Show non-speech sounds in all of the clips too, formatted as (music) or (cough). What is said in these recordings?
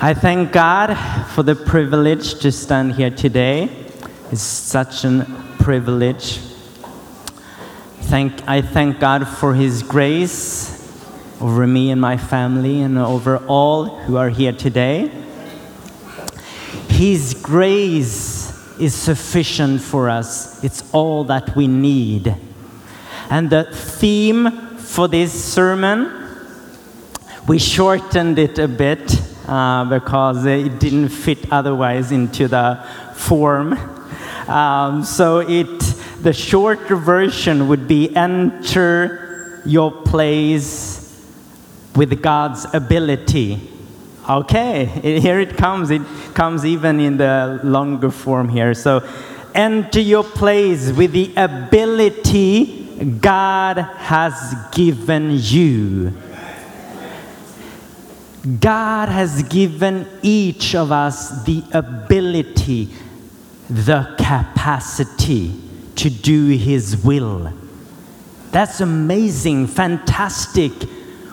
I thank God for the privilege to stand here today. It's such a privilege. Thank, I thank God for His grace over me and my family and over all who are here today. His grace is sufficient for us, it's all that we need. And the theme for this sermon, we shortened it a bit uh, because it didn't fit otherwise into the form. Um, so it, the short version would be enter your place with God's ability. Okay, here it comes. It comes even in the longer form here. So enter your place with the ability God has given you. God has given each of us the ability, the capacity to do His will. That's amazing, fantastic.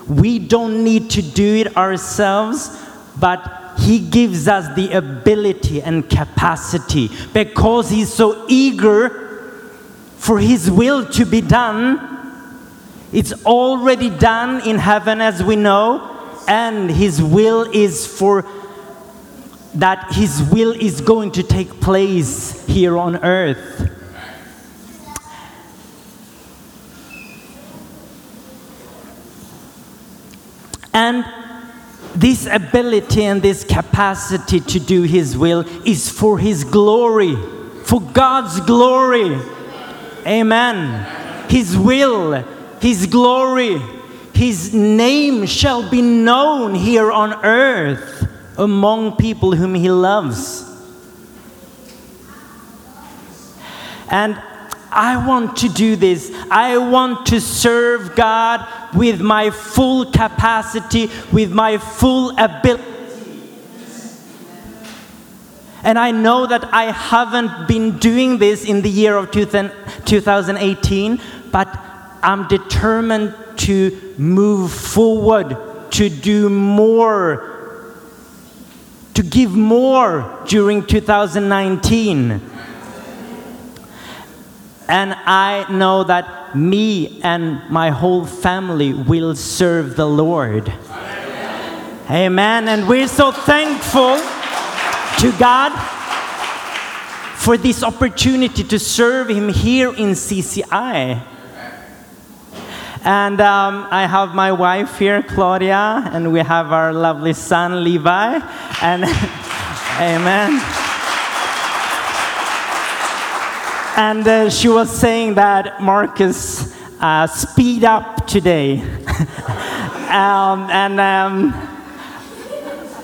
We don't need to do it ourselves, but He gives us the ability and capacity because He's so eager for His will to be done. It's already done in heaven, as we know, and His will is for that His will is going to take place here on earth. And this ability and this capacity to do His will is for His glory, for God's glory. Amen. His will, His glory, His name shall be known here on earth among people whom He loves. And I want to do this. I want to serve God with my full capacity, with my full ability. And I know that I haven't been doing this in the year of 2018, but I'm determined to move forward, to do more, to give more during 2019. And I know that me and my whole family will serve the Lord. Amen. And we're so thankful to God for this opportunity to serve Him here in CCI. And um, I have my wife here, Claudia, and we have our lovely son, Levi. And (laughs) amen. And uh, she was saying that Marcus uh, speed up today. (laughs) um, and um,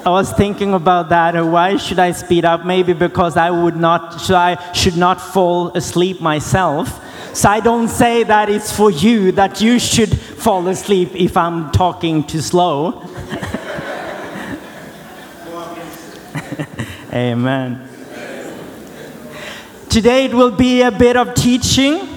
I was thinking about that. uh, Why should I speed up? Maybe because I would not, so I should not fall asleep myself. So I don't say that it's for you that you should fall asleep if I'm talking too slow. (laughs) Amen. Today it will be a bit of teaching.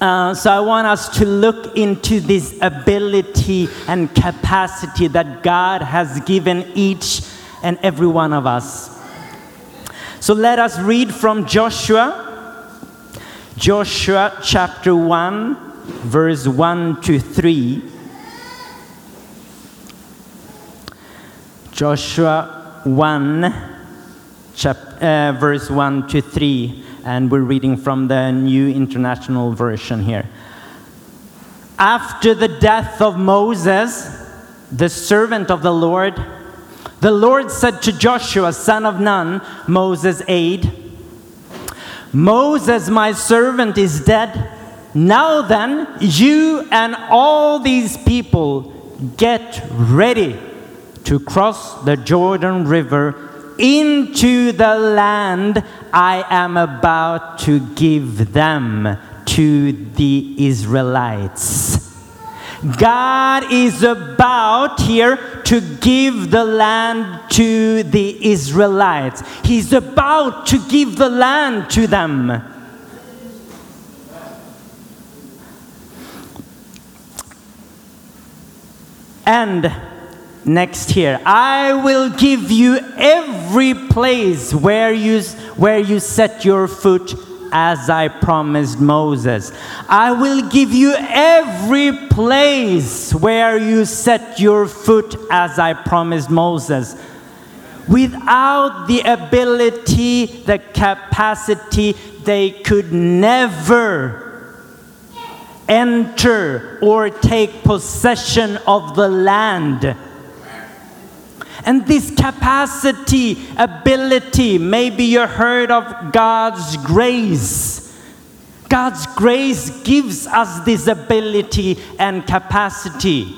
Uh, so I want us to look into this ability and capacity that God has given each and every one of us. So let us read from Joshua, Joshua chapter 1, verse 1 to 3. Joshua 1, chap- uh, verse 1 to 3, and we're reading from the New International Version here. After the death of Moses, the servant of the Lord, the Lord said to Joshua, son of Nun, Moses' aide, Moses, my servant, is dead. Now then, you and all these people get ready to cross the Jordan River into the land I am about to give them to the Israelites. God is about here to give the land to the Israelites. He's about to give the land to them. And next here, I will give you every place where you, where you set your foot as I promised Moses. I will give you every place where you set your foot as I promised Moses. Without the ability, the capacity, they could never enter or take possession of the land. And this capacity, ability, maybe you heard of God's grace. God's grace gives us this ability and capacity.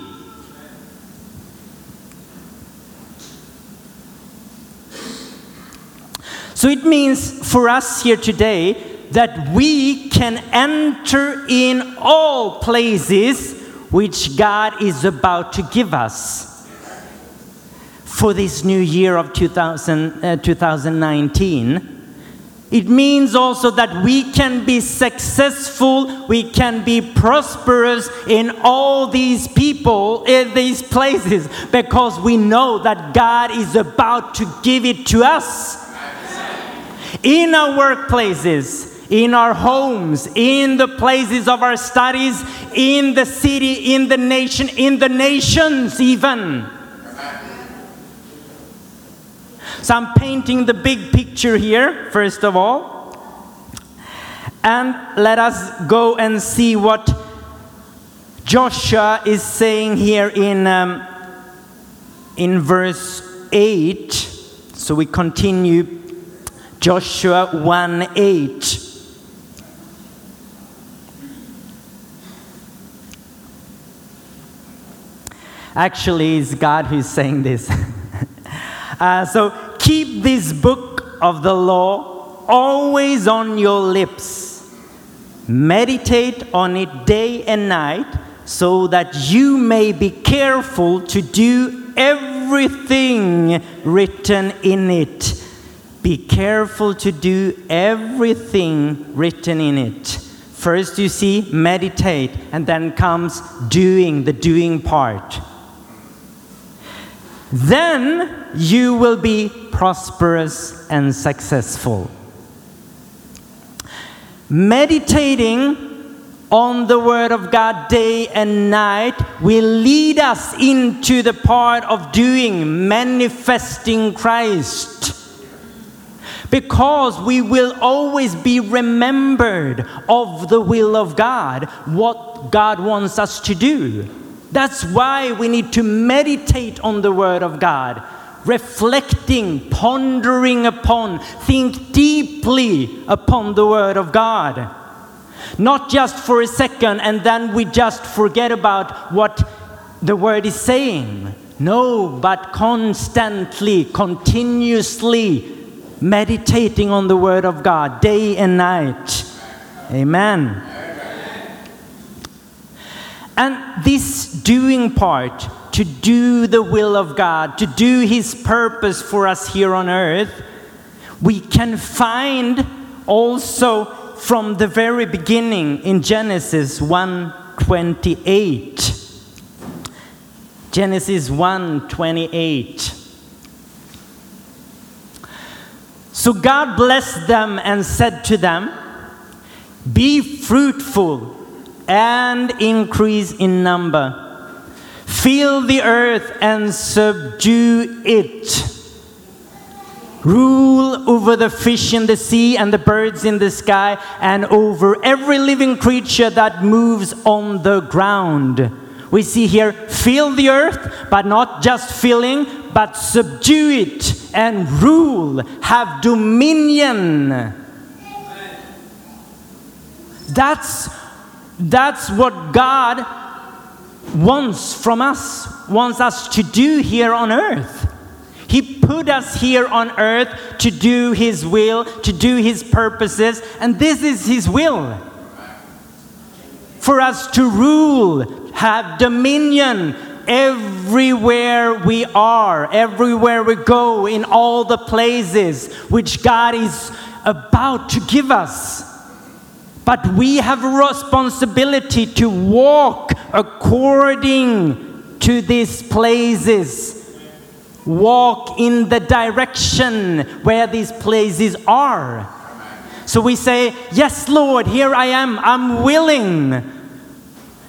So it means for us here today that we can enter in all places which God is about to give us for this new year of 2000, uh, 2019. It means also that we can be successful, we can be prosperous in all these people, in these places, because we know that God is about to give it to us. In our workplaces, in our homes, in the places of our studies, in the city, in the nation, in the nations, even. So I'm painting the big picture here, first of all. And let us go and see what Joshua is saying here in, um, in verse 8. So we continue Joshua 1 8. Actually, it's God who's saying this. (laughs) Uh, so keep this book of the law always on your lips. Meditate on it day and night so that you may be careful to do everything written in it. Be careful to do everything written in it. First, you see, meditate, and then comes doing, the doing part then you will be prosperous and successful. Meditating on the Word of God day and night will lead us into the part of doing, manifesting Christ. Because we will always be remembered of the will of God, what God wants us to do. That's why we need to meditate on the Word of God, reflecting, pondering upon, think deeply upon the Word of God. Not just for a second and then we just forget about what the Word is saying. No, but constantly, continuously meditating on the Word of God day and night. Amen. And this doing part, to do the will of God, to do His purpose for us here on earth, we can find also from the very beginning in Genesis 1:28. Genesis 1:28. So God blessed them and said to them, Be fruitful and increase in number. Fill the earth and subdue it. Rule over the fish in the sea and the birds in the sky and over every living creature that moves on the ground. We see here, fill the earth, but not just filling, but subdue it and rule, have dominion. That's that's what God wants from us, wants us to do here on earth. He put us here on earth to do His will, to do His purposes, and this is His will. For us to rule, have dominion everywhere we are, everywhere we go, in all the places which God is about to give us. But we have a responsibility to walk according to these places. Walk in the direction where these places are. So we say, Yes, Lord, here I am. I'm willing.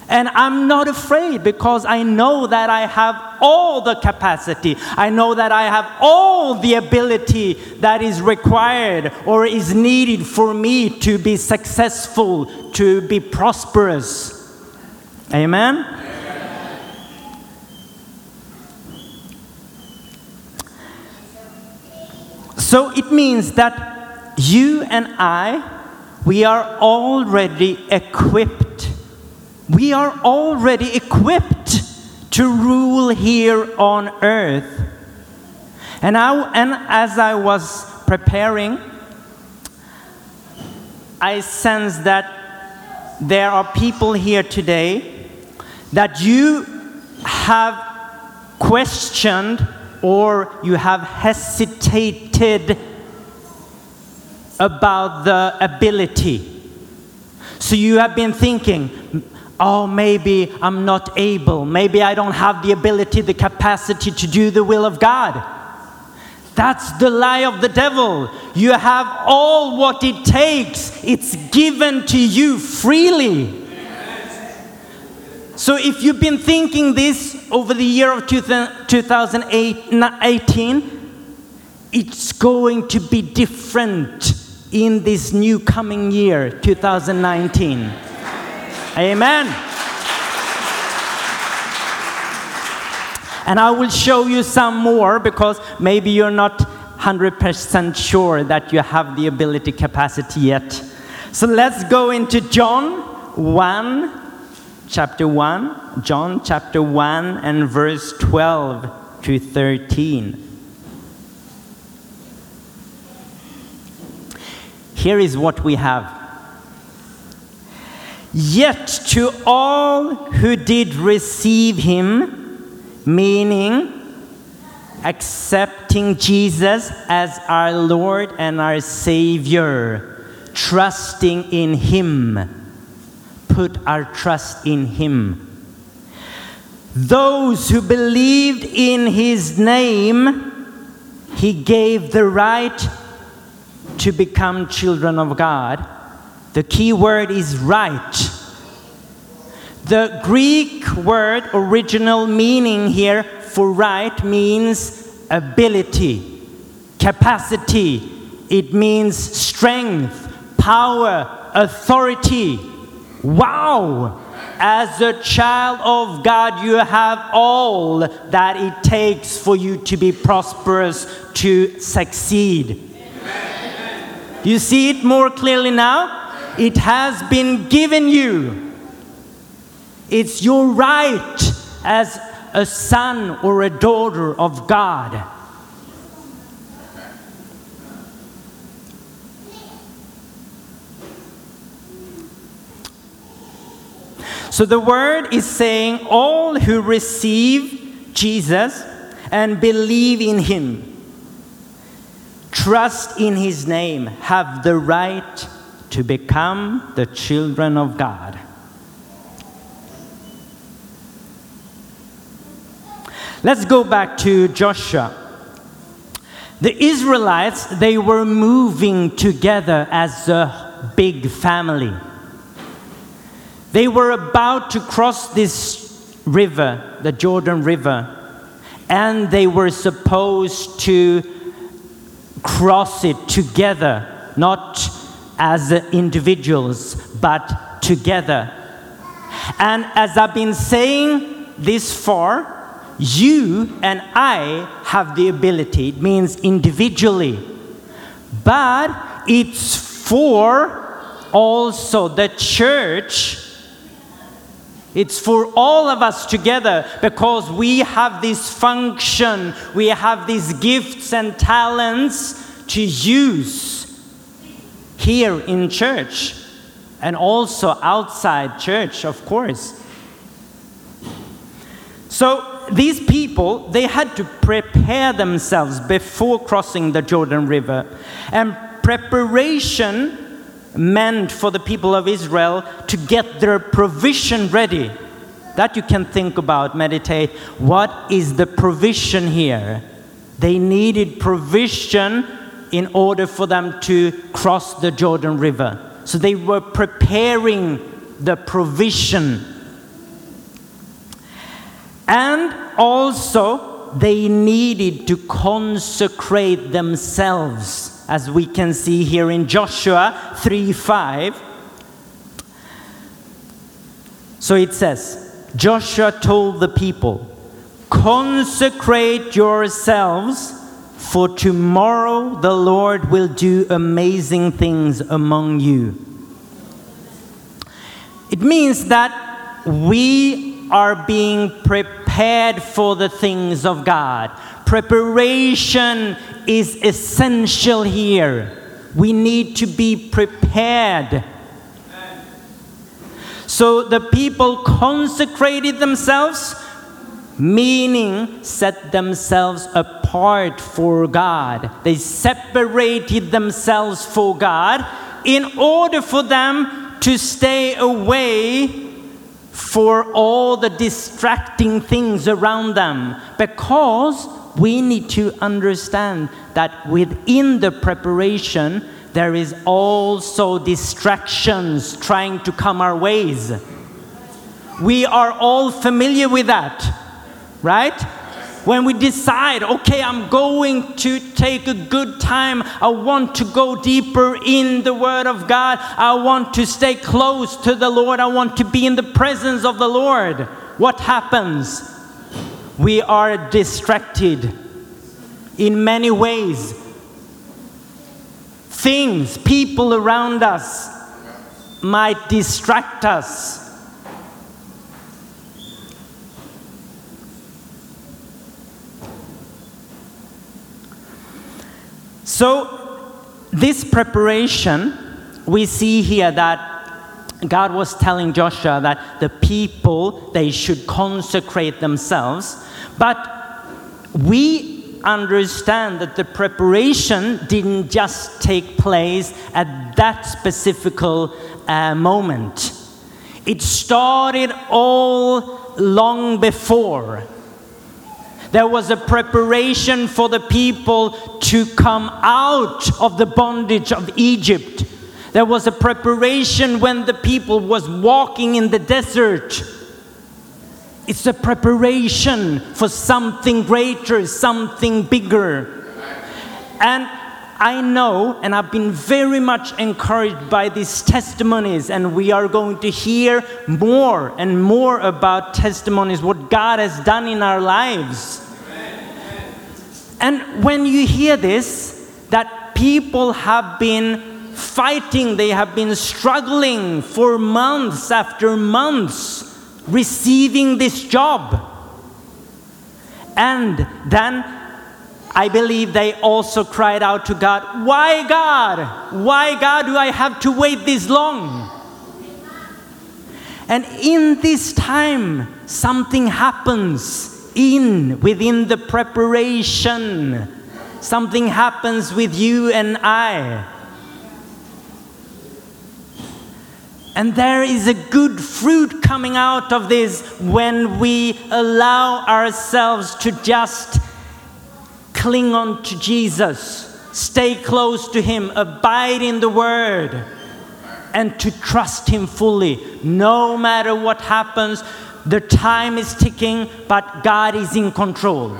And I'm not afraid because I know that I have all the capacity. I know that I have all the ability that is required or is needed for me to be successful, to be prosperous. Amen? So it means that you and I, we are already equipped we are already equipped to rule here on earth. And, I, and as I was preparing, I sense that there are people here today that you have questioned or you have hesitated about the ability. So you have been thinking, oh, maybe I'm not able. Maybe I don't have the ability, the capacity to do the will of God. That's the lie of the devil. You have all what it takes, it's given to you freely. So if you've been thinking this over the year of 2018, it's going to be different in this new coming year, 2019. Amen. And I will show you some more because maybe you're not 100% sure that you have the ability capacity yet. So let's go into John 1, chapter 1, John chapter 1 and verse 12 to 13. Here is what we have. Yet to all who did receive him, meaning accepting Jesus as our Lord and our Savior, trusting in him, put our trust in him. Those who believed in his name, he gave the right to become children of God. The key word is right. The Greek word, original meaning here for right, means ability, capacity. It means strength, power, authority. Wow! As a child of God, you have all that it takes for you to be prosperous, to succeed. You see it more clearly now? It has been given you. It's your right as a son or a daughter of God. So the word is saying all who receive Jesus and believe in him, trust in his name, have the right to become the children of God. Let's go back to Joshua. The Israelites, they were moving together as a big family. They were about to cross this river, the Jordan River, and they were supposed to cross it together, not as individuals, but together. And as I've been saying this far, you and I have the ability, it means individually, but it's for also the church It's for all of us together because we have this function, we have these gifts and talents to use here in church and also outside church, of course. So these people, they had to prepare themselves before crossing the Jordan River. And preparation meant for the people of Israel to get their provision ready. That you can think about, meditate. What is the provision here? They needed provision in order for them to cross the Jordan River. So they were preparing the provision. And also, they needed to consecrate themselves, as we can see here in Joshua 3 5. So it says, Joshua told the people, Consecrate yourselves, for tomorrow the Lord will do amazing things among you. It means that we are being prepared for the things of God. Preparation is essential here. We need to be prepared. So the people consecrated themselves, meaning set themselves apart for God. They separated themselves for God in order for them to stay away for all the distracting things around them because we need to understand that within the preparation there is also distractions trying to come our ways. We are all familiar with that right? When we decide okay i'm going to take a good time i want to go deeper in the word of god i want to stay close to the lord i want to be in the presence of the lord what happens we are distracted in many ways. Things people around us might distract us. So, this preparation, we see here that God was telling Joshua that the people they should consecrate themselves, but we understand that the preparation didn't just take place at that specific uh, moment. It started all long before. There was a preparation for the people to come out of the bondage of Egypt. There was a preparation when the people was walking in the desert. It's a preparation for something greater, something bigger. And I know, and I've been very much encouraged by these testimonies, and we are going to hear more and more about testimonies, what God has done in our lives. And when you hear this, that people have been fighting, they have been struggling for months after months receiving this job. And then I believe they also cried out to God, Why, God? Why, God, do I have to wait this long? And in this time, something happens in within the preparation. Something happens with you and I. And there is a good fruit coming out of this when we allow ourselves to just cling on to Jesus, stay close to Him, abide in the Word, and to trust Him fully. No matter what happens, the time is ticking, but God is in control.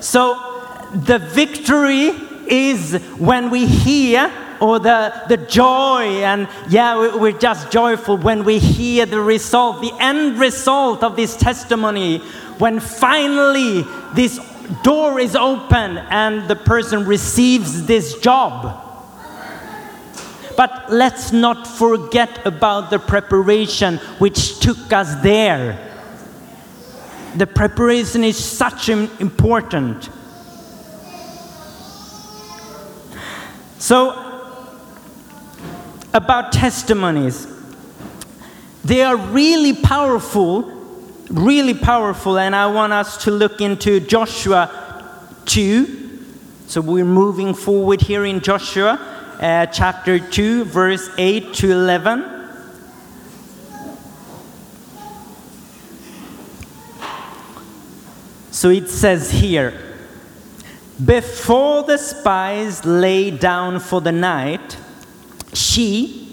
So the victory is when we hear, or the, the joy, and yeah, we- we're just joyful when we hear the result, the end result of this testimony, when finally this door is open and the person receives this job. but let's not forget about the preparation which took us there. The preparation is such im- important. So, about testimonies, they are really powerful, really powerful, and I want us to look into Joshua 2. So, we're moving forward here in Joshua uh, chapter 2, verse 8 to 11. So it says here, before the spies lay down for the night, she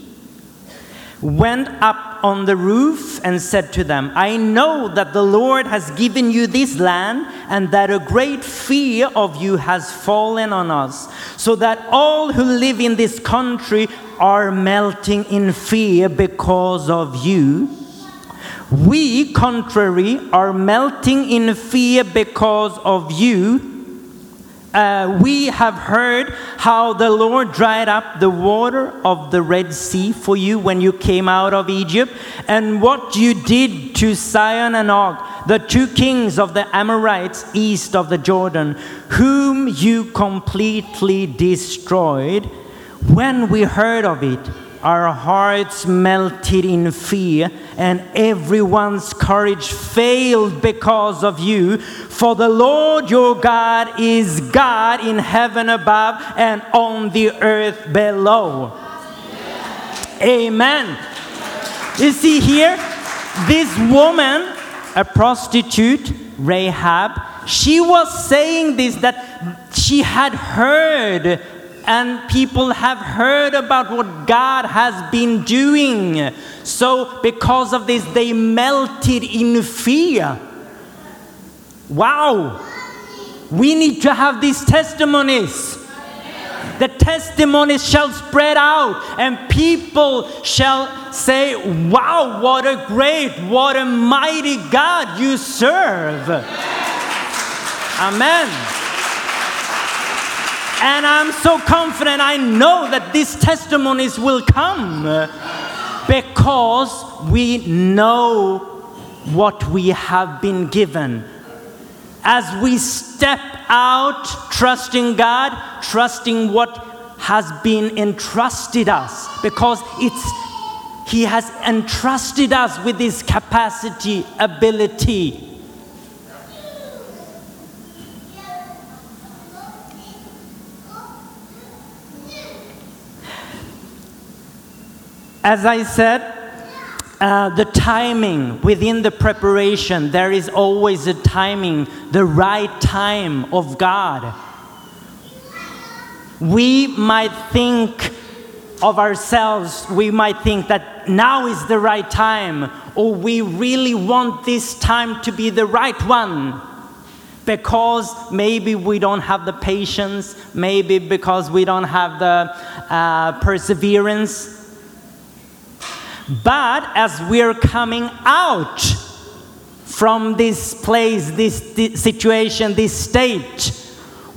went up on the roof and said to them, I know that the Lord has given you this land and that a great fear of you has fallen on us, so that all who live in this country are melting in fear because of you. We, contrary, are melting in fear because of you. Uh, we have heard how the Lord dried up the water of the Red Sea for you when you came out of Egypt, and what you did to Sihon and Og, the two kings of the Amorites east of the Jordan, whom you completely destroyed. When we heard of it, our hearts melted in fear, and everyone's courage failed because of you. For the Lord your God is God in heaven above and on the earth below. Amen. You see here, this woman, a prostitute, Rahab, she was saying this that she had heard and people have heard about what God has been doing. So, because of this, they melted in fear. Wow! We need to have these testimonies. The testimonies shall spread out, and people shall say, Wow, what a great, what a mighty God you serve. Amen. And I'm so confident, I know that these testimonies will come uh, because we know what we have been given. As we step out, trusting God, trusting what has been entrusted us, because it's He has entrusted us with this capacity, ability. As I said, uh, the timing within the preparation, there is always a timing, the right time of God. We might think of ourselves, we might think that now is the right time, or we really want this time to be the right one. Because maybe we don't have the patience, maybe because we don't have the uh, perseverance, but as we're coming out from this place, this, this situation, this state,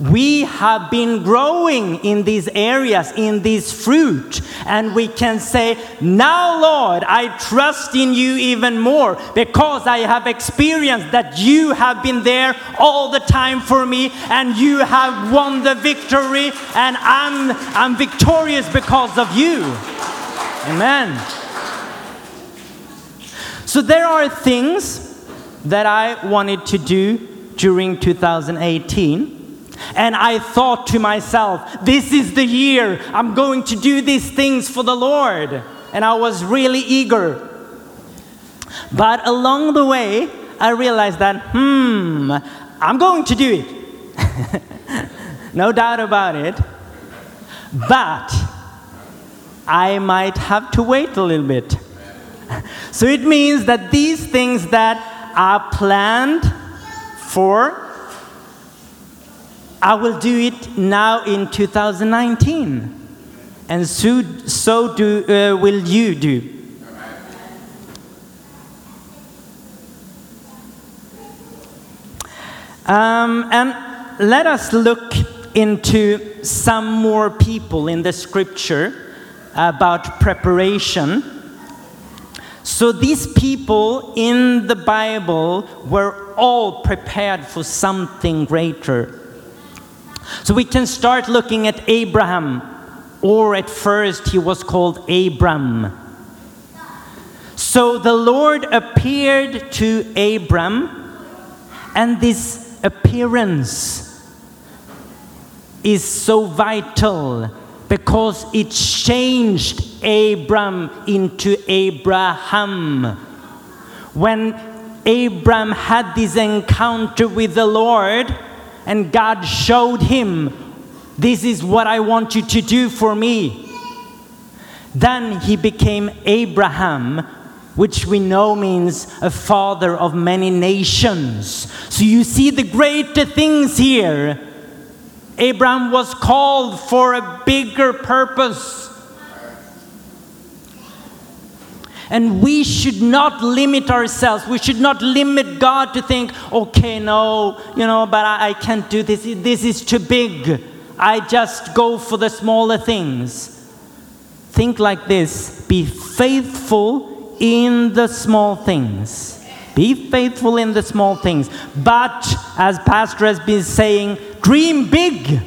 we have been growing in these areas, in this fruit, and we can say, Now, Lord, I trust in you even more because I have experienced that you have been there all the time for me and you have won the victory, and I'm, I'm victorious because of you. Amen. So there are things that I wanted to do during 2018. And I thought to myself, this is the year I'm going to do these things for the Lord. And I was really eager. But along the way, I realized that, hmm, I'm going to do it. (laughs) no doubt about it. But I might have to wait a little bit. (laughs) So it means that these things that are planned for, I will do it now in 2019. And so, so do, uh, will you do. Um, and let us look into some more people in the scripture about preparation. So these people in the Bible were all prepared for something greater. So we can start looking at Abraham, or at first he was called Abram. So the Lord appeared to Abram, and this appearance is so vital because it changed Abram into Abraham. When Abram had this encounter with the Lord, and God showed him, This is what I want you to do for me. Then he became Abraham, which we know means a father of many nations. So you see the greater things here. Abraham was called for a bigger purpose. And we should not limit ourselves. We should not limit God to think, okay, no, you know, but I, I can't do this. This is too big. I just go for the smaller things. Think like this be faithful in the small things. Be faithful in the small things. But, as Pastor has been saying, dream big.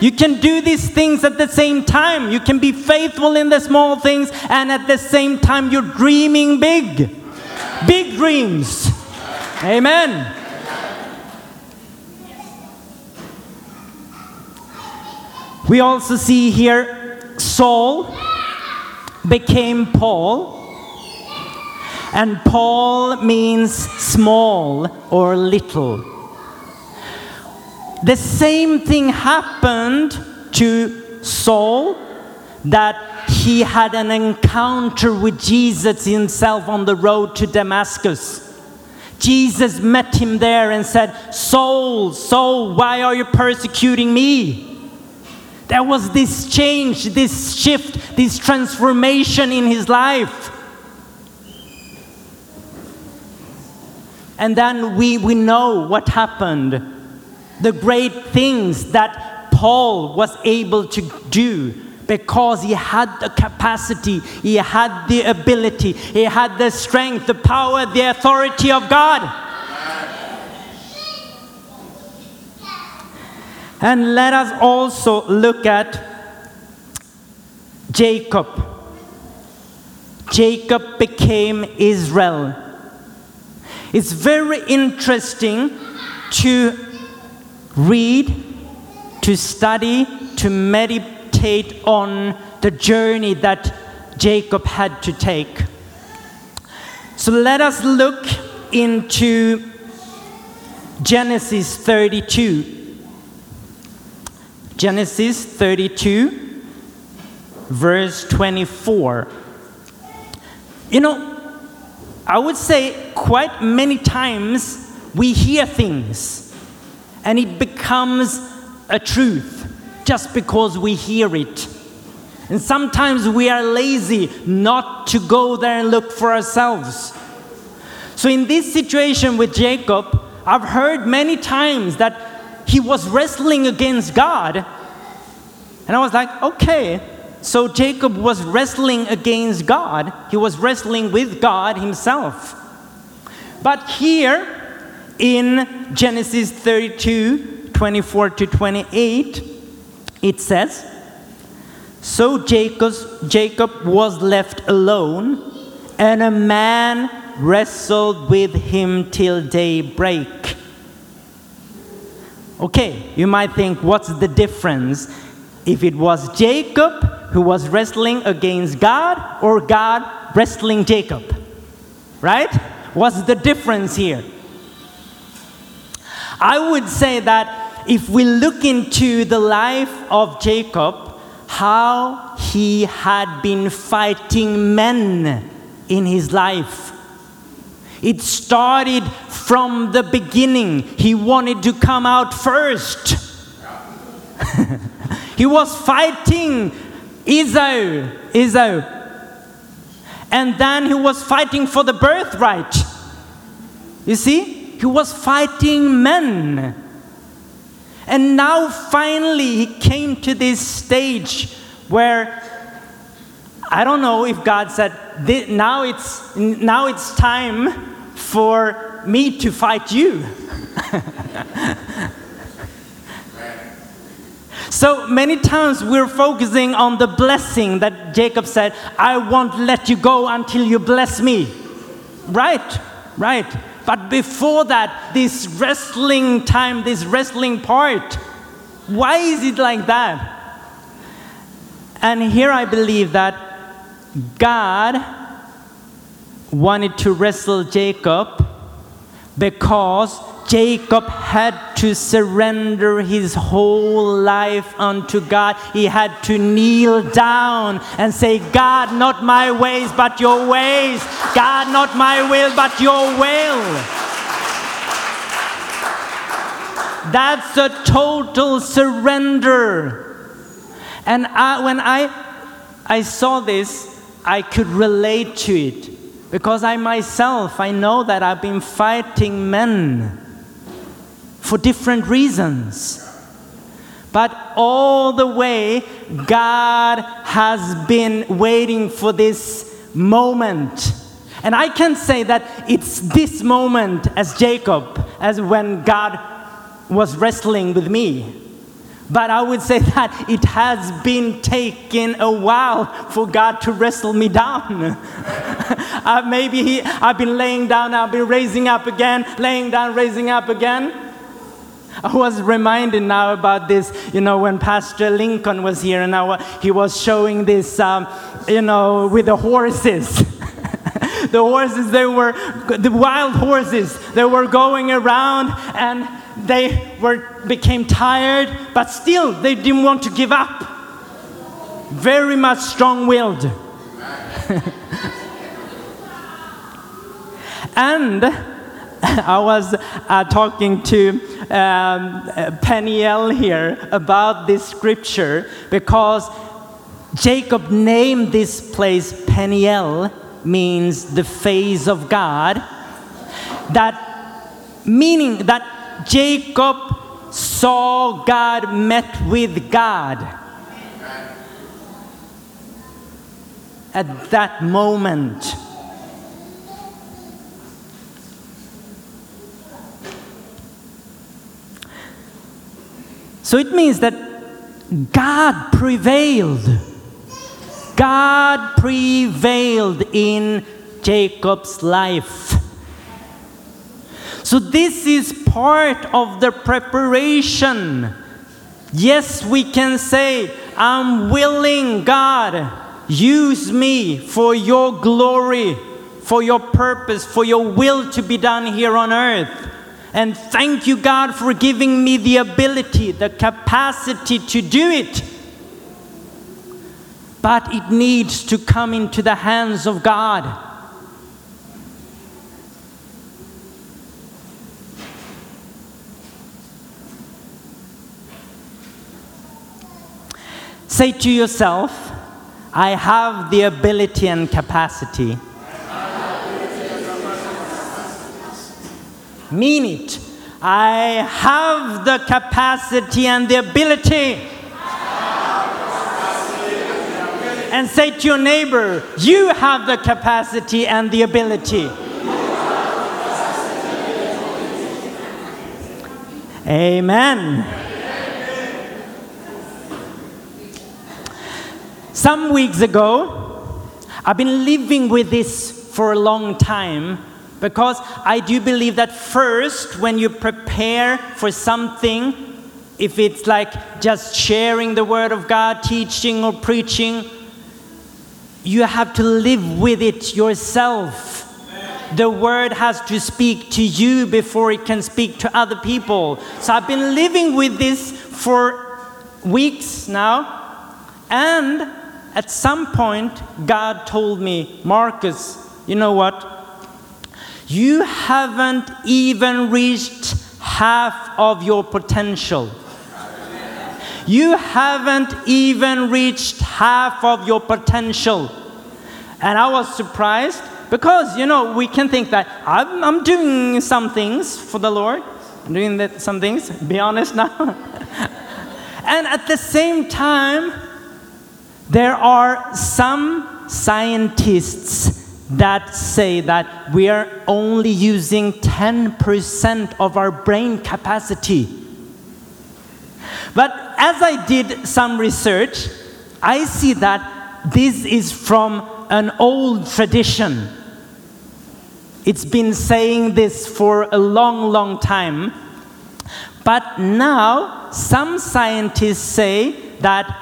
You can do these things at the same time. You can be faithful in the small things, and at the same time, you're dreaming big. Big dreams. Amen. We also see here Saul became Paul. And Paul means small or little. The same thing happened to Saul that he had an encounter with Jesus himself on the road to Damascus. Jesus met him there and said, Saul, Saul, why are you persecuting me? There was this change, this shift, this transformation in his life. And then we, we know what happened. The great things that Paul was able to do because he had the capacity, he had the ability, he had the strength, the power, the authority of God. And let us also look at Jacob. Jacob became Israel. It's very interesting to read, to study, to meditate on the journey that Jacob had to take. So let us look into Genesis 32. Genesis 32, verse 24. You know, I would say quite many times we hear things and it becomes a truth just because we hear it. And sometimes we are lazy not to go there and look for ourselves. So, in this situation with Jacob, I've heard many times that he was wrestling against God. And I was like, okay, so Jacob was wrestling against God. He was wrestling with God himself. But here in Genesis 32 24 to 28, it says, So Jacob's, Jacob was left alone, and a man wrestled with him till daybreak. Okay, you might think, what's the difference if it was Jacob who was wrestling against God or God wrestling Jacob? Right? What's the difference here? I would say that if we look into the life of Jacob, how he had been fighting men in his life. It started from the beginning. He wanted to come out first. (laughs) he was fighting Esau, Esau. And then he was fighting for the birthright. You see? He was fighting men. And now finally he came to this stage where I don't know if God said, now it's, now it's time for me to fight you. (laughs) So many times we're focusing on the blessing that Jacob said, I won't let you go until you bless me. Right, right. But before that, this wrestling time, this wrestling part, why is it like that? And here I believe that God wanted to wrestle Jacob because Jacob had to surrender his whole life unto God. He had to kneel down and say, God, not my ways, but your ways. God, not my will, but your will. That's a total surrender. And I, when I, I saw this, I could relate to it because I myself, I know that I've been fighting men for different reasons. But all the way, God has been waiting for this moment. And I can say that it's this moment as Jacob, as when God was wrestling with me. But I would say (laughs) that it has been taking a while for God to wrestle me down. (laughs) uh, maybe he, I've been laying down, I've been raising up again, laying down, raising up again. I was reminded now about this, you know, when Pastor Lincoln was here and now he was showing this, um, you know, with the horses. (laughs) the horses, they were, the wild horses, they were going around and they were, became tired, but still they didn't want to give up. Very much strong willed. (laughs) and (laughs) I was uh, talking to um, Peniel here about this scripture because Jacob named this place Peniel, means the face of God. That meaning that Jacob saw God, met with God. At that moment. So it means that God prevailed. God prevailed in Jacob's life. So this is part of the preparation. Yes, we can say, I'm willing, God, use me for your glory, for your purpose, for your will to be done here on earth. And thank you, God, for giving me the ability, the capacity to do it. But it needs to come into the hands of God. Say to yourself, I have the ability and capacity. Mean it. I have the capacity and the ability. And say to your neighbor, you have the capacity and the ability. Amen. Some weeks ago, I've been living with this for a long time because I do believe that first, when you prepare for something, if it's like just sharing the Word of God, teaching or preaching, you have to live with it yourself. The Word has to speak to you before it can speak to other people. So I've been living with this for weeks now. And at some point, God told me, Marcus, you know what? You haven't even reached half of your potential. You haven't even reached half of your potential. And I was surprised because, you know, we can think that I'm, I'm doing some things for the Lord. I'm doing that, some things, (laughs) be honest now. (laughs) and at the same time, There are some scientists that say that we are only using 10% of our brain capacity. But as I did some research, I see that this is from an old tradition. It's been saying this for a long, long time. But now, some scientists say that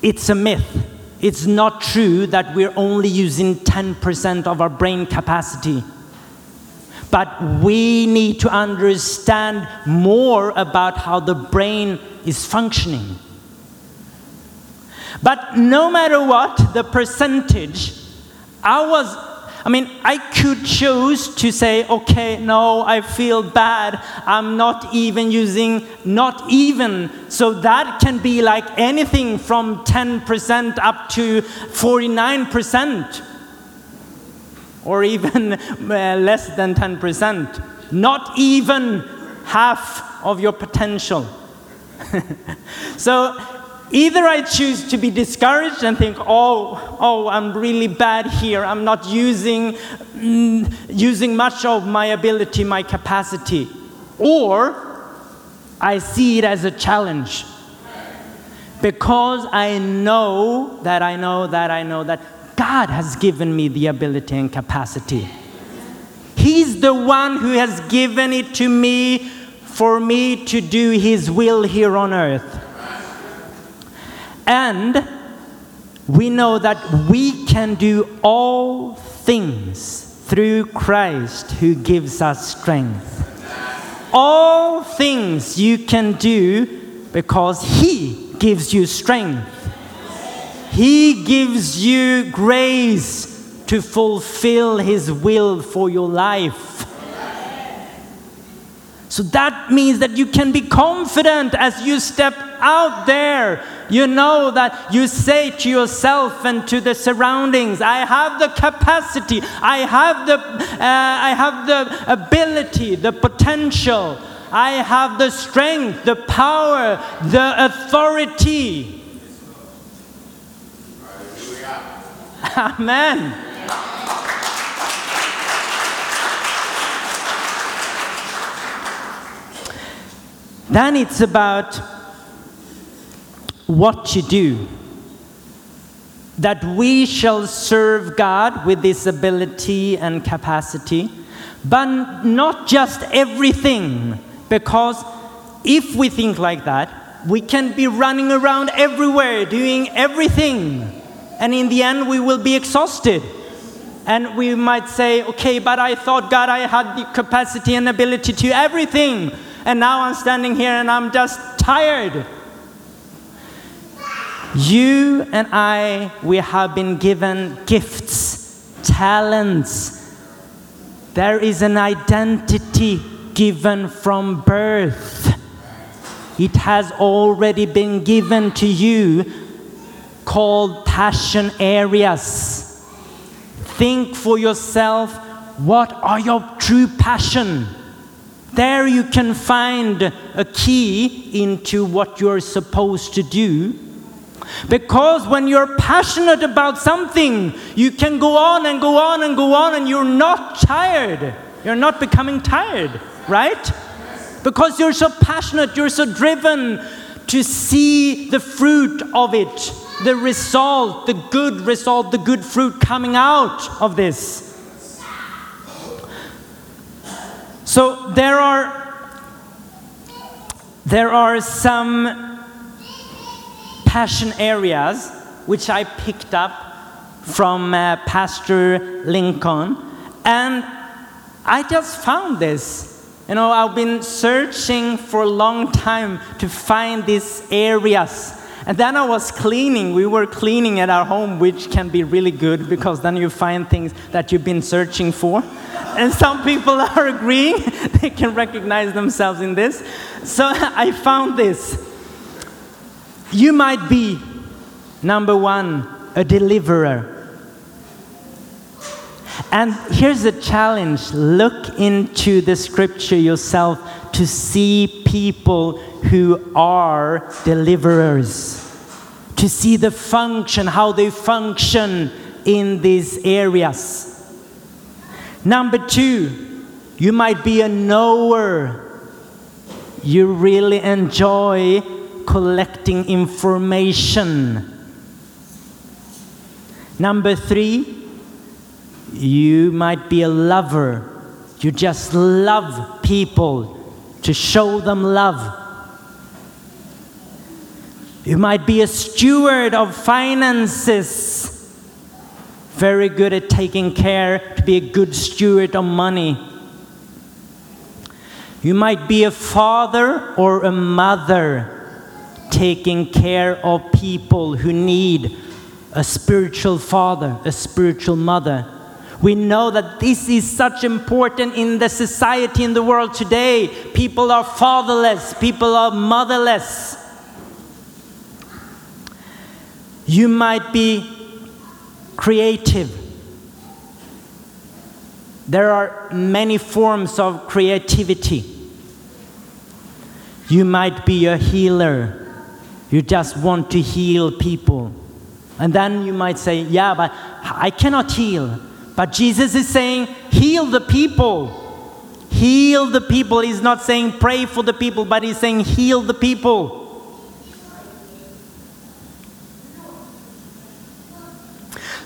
it's a myth. It's not true that we're only using 10% of our brain capacity. But we need to understand more about how the brain is functioning. But no matter what the percentage, I was, I mean, I could choose to say, okay, no, I feel bad. I'm not even using, not even. So that can be like anything from 10% up to 49%, or even (laughs) uh, less than 10%. Not even half of your potential. (laughs) so either I choose to be discouraged and think, oh, oh, I'm really bad here. I'm not using, mm, using much of my ability, my capacity. Or I see it as a challenge. Because I know that I know that I know that God has given me the ability and capacity. He's the one who has given it to me for me to do His will here on earth. And we know that we can do all things through Christ who gives us strength. All things you can do because He gives you strength. He gives you grace to fulfill His will for your life. So that means that you can be confident as you step out there. You know that you say to yourself and to the surroundings, I have the capacity, I have the, uh, I have the ability, the potential, I have the strength, the power, the authority. (laughs) Amen. Then it's about what you do. That we shall serve God with this ability and capacity, but not just everything. Because if we think like that, we can be running around everywhere doing everything. And in the end, we will be exhausted. And we might say, okay, but I thought, God, I had the capacity and ability to everything. And now I'm standing here and I'm just tired. You and I, we have been given gifts, talents. There is an identity given from birth. It has already been given to you called passion areas. Think for yourself what are your true passion? There you can find a key into what you're supposed to do. Because when you're passionate about something, you can go on and go on and go on, and you're not tired. You're not becoming tired, right? Because you're so passionate, you're so driven to see the fruit of it, the result, the good result, the good fruit coming out of this. So there are there are some passion areas which I picked up from uh, Pastor Lincoln, and I just found this. You know, I've been searching for a long time to find these areas. And then I was cleaning. We were cleaning at our home, which can be really good because then you find things that you've been searching for. And some people (laughs) are agreeing, they can recognize themselves in this. So (laughs) I found this. You might be, number one, a deliverer. And here's a challenge look into the scripture yourself to see people who are deliverers. to see the function, how they function in these areas. Number two, you might be a knower. You really enjoy collecting information. Number three, you might be a lover. You just love people to show them love. You might be a steward of finances. Very good at taking care to be a good steward of money. You might be a father or a mother taking care of people who need a spiritual father, a spiritual mother. We know that this is such important in the society in the world today. People are fatherless, people are motherless. You might be creative. There are many forms of creativity. You might be a healer. You just want to heal people. And then you might say, Yeah, but I cannot heal. But Jesus is saying, Heal the people. Heal the people. He's not saying pray for the people, but he's saying heal the people.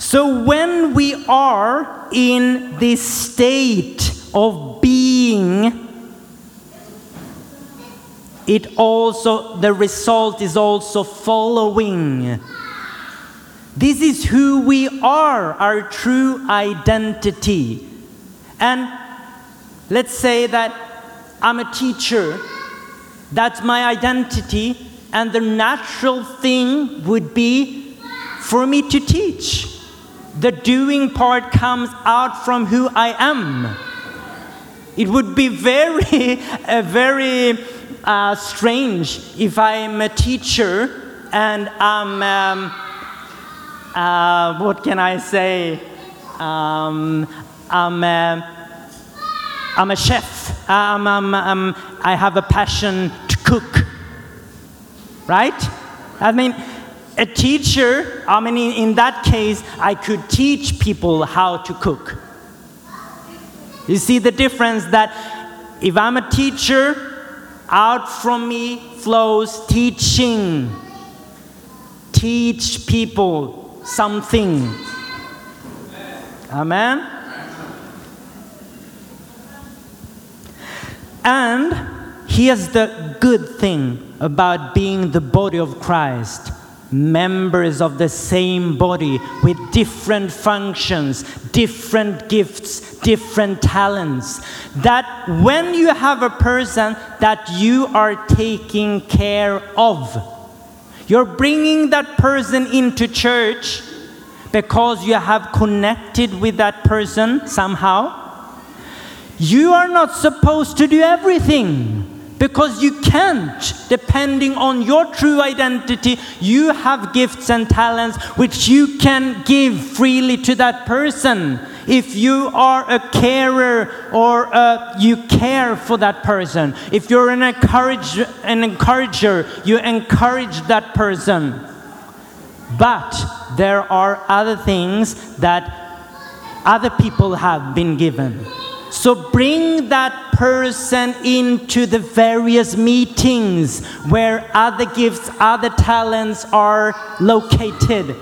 So when we are in this state of being, it also, the result is also following. This is who we are, our true identity. And let's say that I'm a teacher, that's my identity, and the natural thing would be for me to teach. The doing part comes out from who I am. It would be very, (laughs) uh, very uh, strange if I'm a teacher and I'm, um, uh, what can I say? Um, I'm, a, I'm a chef. Um, um, um, I have a passion to cook. Right? I mean, a teacher, I mean, in, that case, I could teach people how to cook. You see the difference that if I'm a teacher, out from me flows teaching. Teach people something. Amen? And here's the good thing about being the body of Christ members of the same body with different functions, different gifts, different talents. That when you have a person that you are taking care of, you're bringing that person into church because you have connected with that person somehow. You are not supposed to do everything because you can't, depending on your true identity. You have gifts and talents which you can give freely to that person. If you are a carer or uh, you care for that person, if you're an, encourage, an encourager, you encourage that person. But there are other things that other people have been given. So bring that person into the various meetings where other gifts, other talents are located.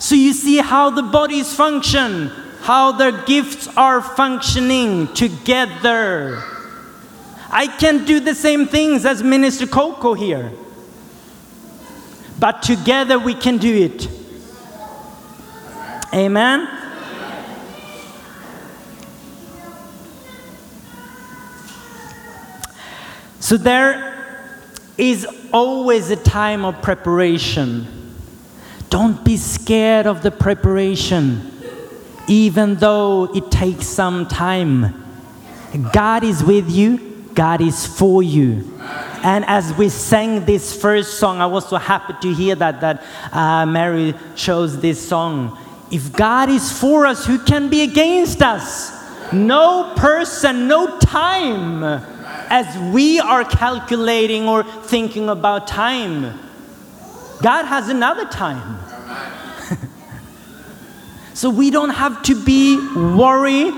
So you see how the bodies function, how their gifts are functioning together. I can do the same things as Minister Coco here. But together we can do it. Amen. So there is always a time of preparation. Don't be scared of the preparation, even though it takes some time. God is with you, God is for you. And as we sang this first song, I was so happy to hear that that uh, Mary chose this song. If God is for us, who can be against us? No person, no time as we are calculating or thinking about time. God has another time. (laughs) so we don't have to be worried,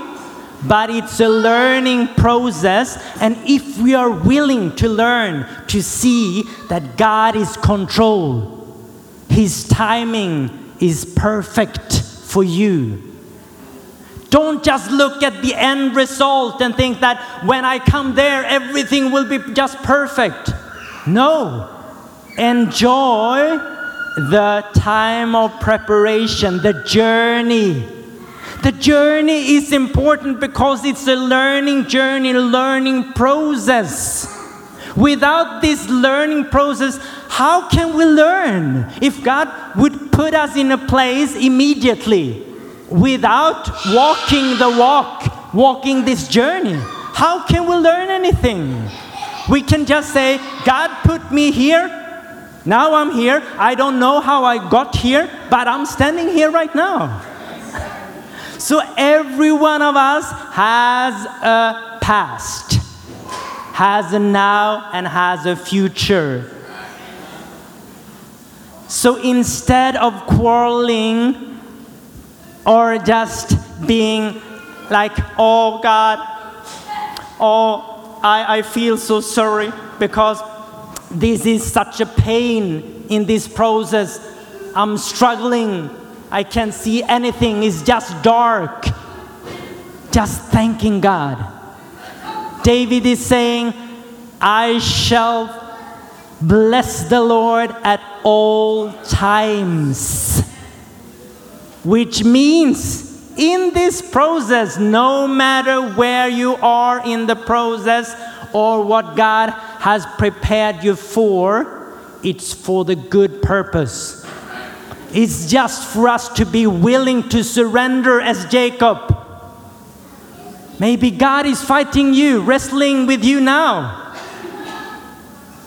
but it's a learning process. And if we are willing to learn to see that God is control, His timing is perfect for you. Don't just look at the end result and think that when I come there, everything will be just perfect. No. Enjoy the time of preparation, the journey. The journey is important because it's a learning journey, a learning process. Without this learning process, how can we learn? If God would put us in a place immediately without walking the walk, walking this journey, how can we learn anything? We can just say, God put me here. Now I'm here. I don't know how I got here, but I'm standing here right now. So every one of us has a past, has a now, and has a future. So instead of quarreling or just being like, oh God, oh, I, I feel so sorry because this is such a pain in this process. I'm struggling. I can't see anything. It's just dark. Just thanking God. David is saying, I shall bless the Lord at all times. Which means in this process, no matter where you are in the process or what God has prepared you for, it's for the good purpose. It's just for us to be willing to surrender as Jacob. Maybe God is fighting you, wrestling with you now.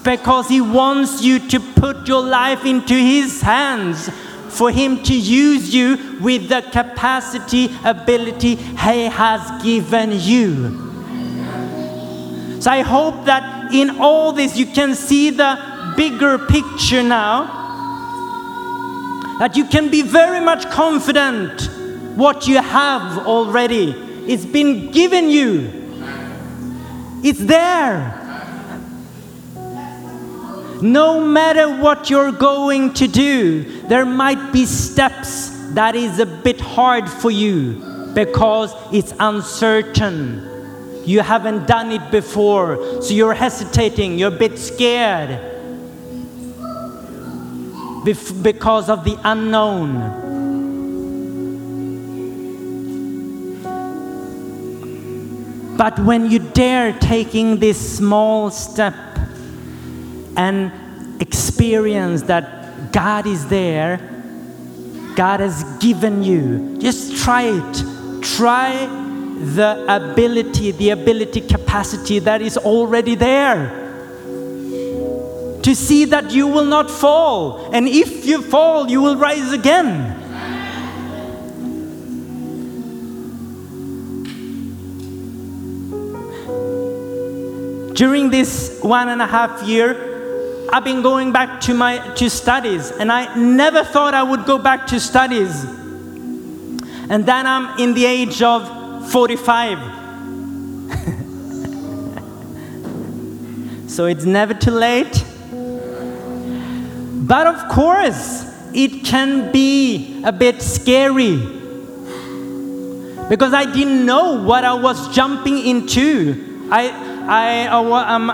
Because He wants you to put your life into His hands, for Him to use you with the capacity, ability He has given you. So I hope that in all this you can see the bigger picture now. That you can be very much confident what you have already. It's been given you. It's there. No matter what you're going to do, there might be steps that is a bit hard for you because it's uncertain. You haven't done it before, so you're hesitating, you're a bit scared because of the unknown. But when you dare taking this small step and experience that God is there, God has given you, just try it. Try the ability, the ability capacity that is already there. To see that you will not fall, and if you fall, you will rise again. During this one and a half year, I've been going back to my to studies, and I never thought I would go back to studies. And then I'm in the age of 45. (laughs) so it's never too late. But of course, it can be a bit scary because I didn't know what I was jumping into. I, I, I wa- I'm,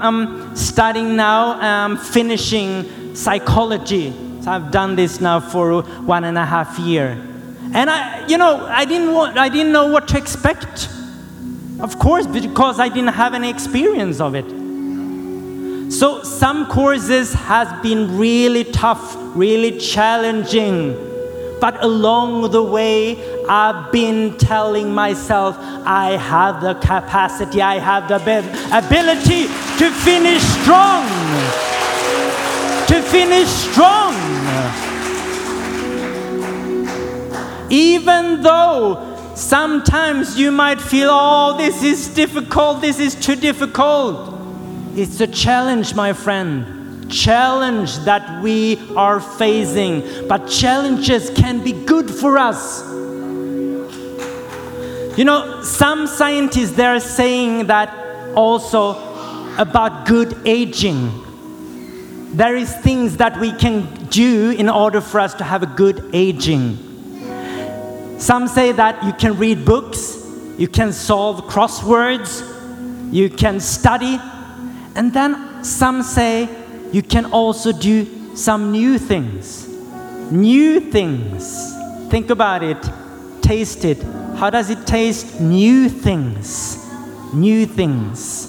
Studying now, I'm finishing psychology. So I've done this now for one and a half year. And I, you know, I didn't, want, I didn't know what to expect. Of course, because I didn't have any experience of it. So some courses has been really tough, really challenging. But along the way, I've been telling myself I have the capacity, I have the ability to finish strong. To finish strong. Even though sometimes you might feel, oh, this is difficult, this is too difficult. It's a challenge, my friend. Challenge that we are facing. But challenges can be good for us. You know, some scientists they're saying that also about good aging. There is things that we can do in order for us to have a good aging. Some say that you can read books, you can solve crosswords, you can study, and then some say you can also do some new things. New things. Think about it, taste it. How does it taste? New things. New things.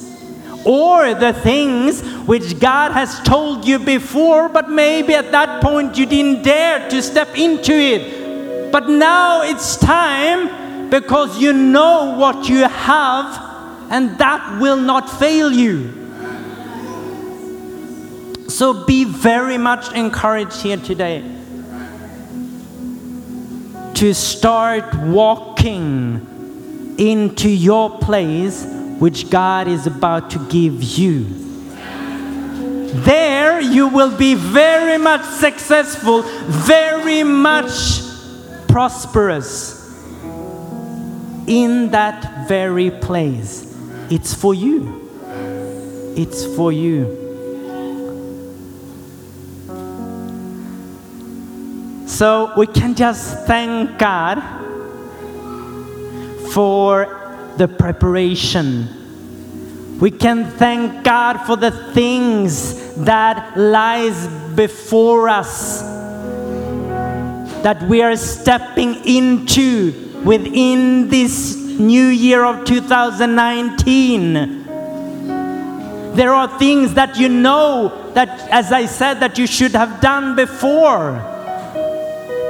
Or the things which God has told you before, but maybe at that point you didn't dare to step into it. But now it's time because you know what you have, and that will not fail you. So be very much encouraged here today to start walking into your place which God is about to give you. There you will be very much successful, very much prosperous in that very place. It's for you. It's for you. So we can just thank God for the preparation. We can thank God for the things that lies before us that we are stepping into within this new year of 2019. There are things that you know that as I said that you should have done before.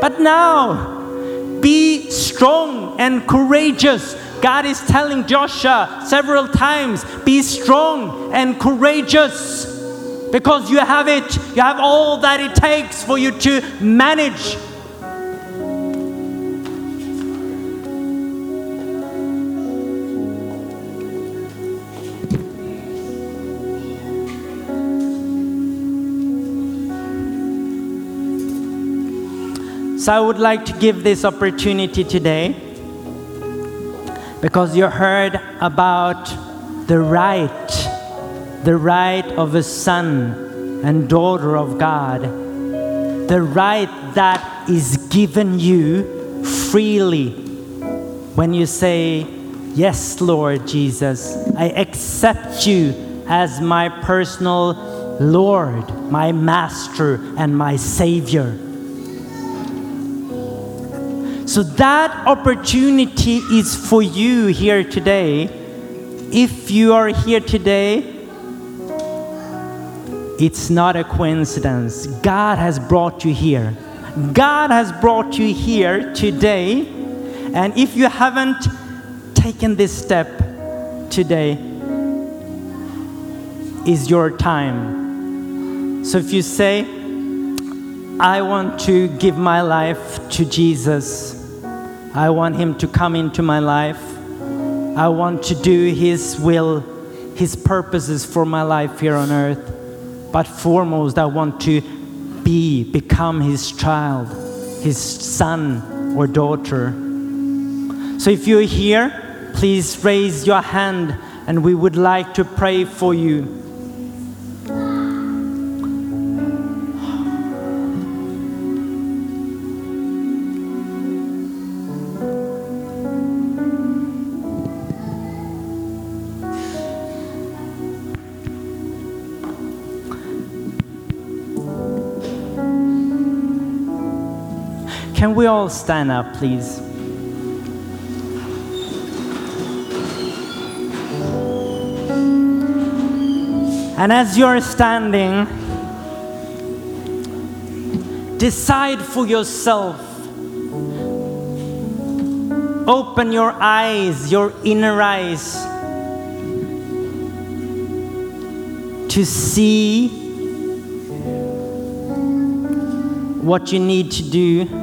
But now, be strong and courageous. God is telling Joshua several times be strong and courageous because you have it, you have all that it takes for you to manage. I would like to give this opportunity today because you heard about the right, the right of a son and daughter of God, the right that is given you freely when you say, Yes, Lord Jesus, I accept you as my personal Lord, my master, and my Savior. So that opportunity is for you here today. If you are here today, it's not a coincidence. God has brought you here. God has brought you here today. And if you haven't taken this step today, is your time. So if you say, I want to give my life to Jesus. I want Him to come into my life. I want to do His will, His purposes for my life here on earth. But foremost, I want to be, become His child, His son or daughter. So if you're here, please raise your hand and we would like to pray for you. We all stand up, please? And as you're standing, decide for yourself. Open your eyes, your inner eyes, to see what you need to do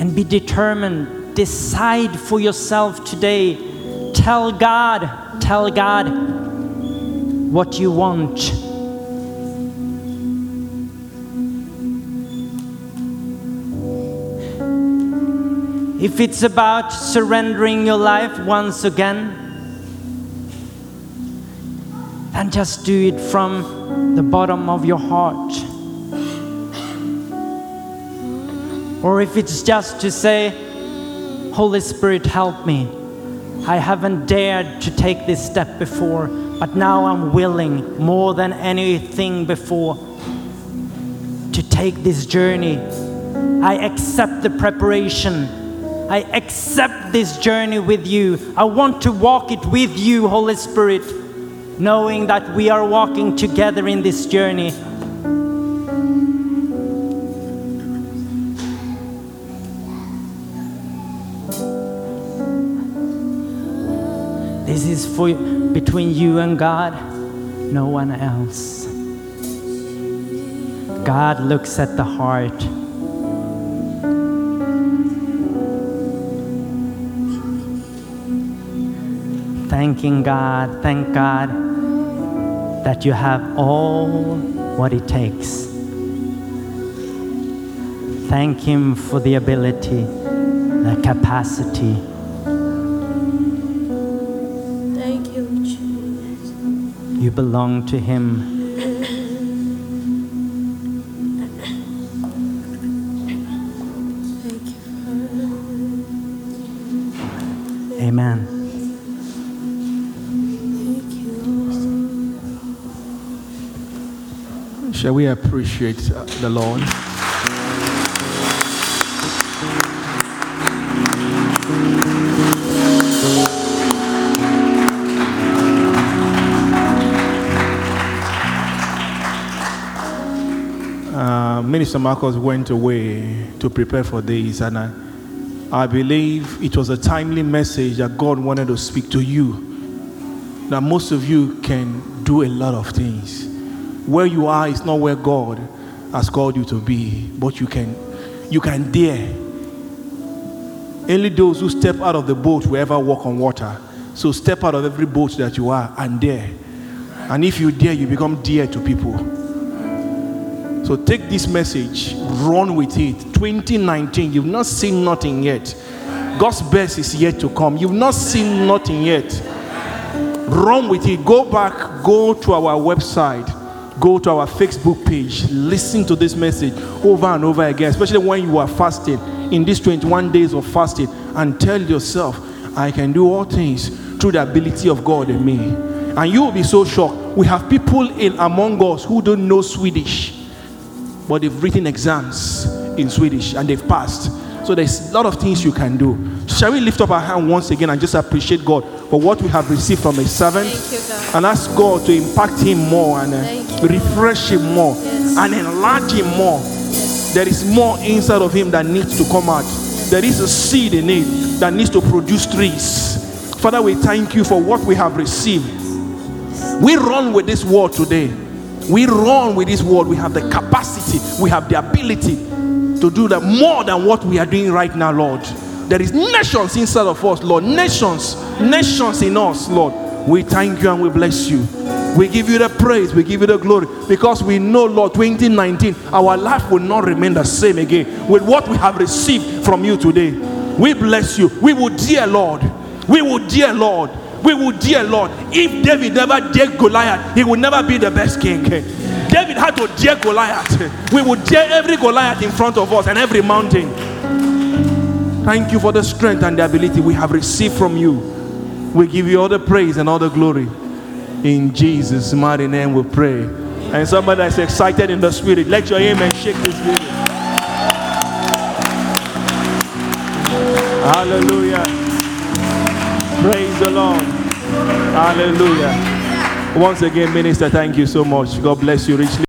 and be determined. Decide for yourself today. Tell God, tell God what you want. If it's about surrendering your life once again, then just do it from the bottom of your heart. Or if it's just to say, Holy Spirit, help me. I haven't dared to take this step before, but now I'm willing more than anything before to take this journey. I accept the preparation. I accept this journey with you. I want to walk it with you, Holy Spirit, knowing that we are walking together in this journey. This is for between you and God, no one else. God looks at the heart. Thanking God, thank God that you have all what it takes. Thank Him for the ability, the capacity. Belong to Him. Amen. Shall we appreciate the Lord? Minister Marcos went away to prepare for this, and I, I believe it was a timely message that God wanted to speak to you. That most of you can do a lot of things. Where you are is not where God has called you to be, but you can, you can dare. Only those who step out of the boat will ever walk on water. So step out of every boat that you are and dare. And if you dare, you become dear to people. So take this message, run with it. 2019, you've not seen nothing yet. God's best is yet to come. You've not seen nothing yet. Run with it. Go back, go to our website, go to our Facebook page, listen to this message over and over again, especially when you are fasting in these 21 days of fasting, and tell yourself, I can do all things through the ability of God in me. And you will be so shocked. We have people in among us who don't know Swedish but they've written exams in Swedish and they've passed. So there's a lot of things you can do. Shall we lift up our hand once again and just appreciate God for what we have received from a servant Thank you, God. and ask God to impact him more and uh, refresh him more Yes. and enlarge him more. There is more inside of him that needs to come out. There is a seed in it that needs to produce trees. Father, we thank you for what we have received. We run with this word today. We run with this word. We have the capacity, we have the ability to do that more than what we are doing right now, Lord. There is nations inside of us, Lord. Nations, nations in us, Lord. We thank you and we bless you. We give you the praise, we give you the glory because we know, Lord, 2019, our life will not remain the same again with what we have received from you today. We bless you. We will dear Lord. We will dear Lord. We will dear Lord. If David never dared Goliath, he would never be the best king. David had to dare Goliath. We would dare every Goliath in front of us and every mountain. Thank you for the strength and the ability we have received from you. We give you all the praise and all the glory. In Jesus' mighty name we pray. And somebody that's excited in the spirit, let your amen shake this building. Hallelujah. Hallelujah. Once again, Minister, thank you so much. God bless you richly.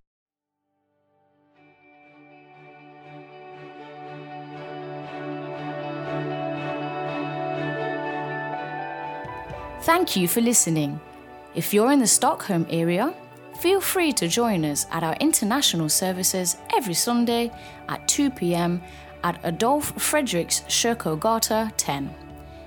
Thank you for listening. If you're in the Stockholm area, feel free to join us at our international services every Sunday at 2 pm at Adolf Fredriks Kyrkogata 10.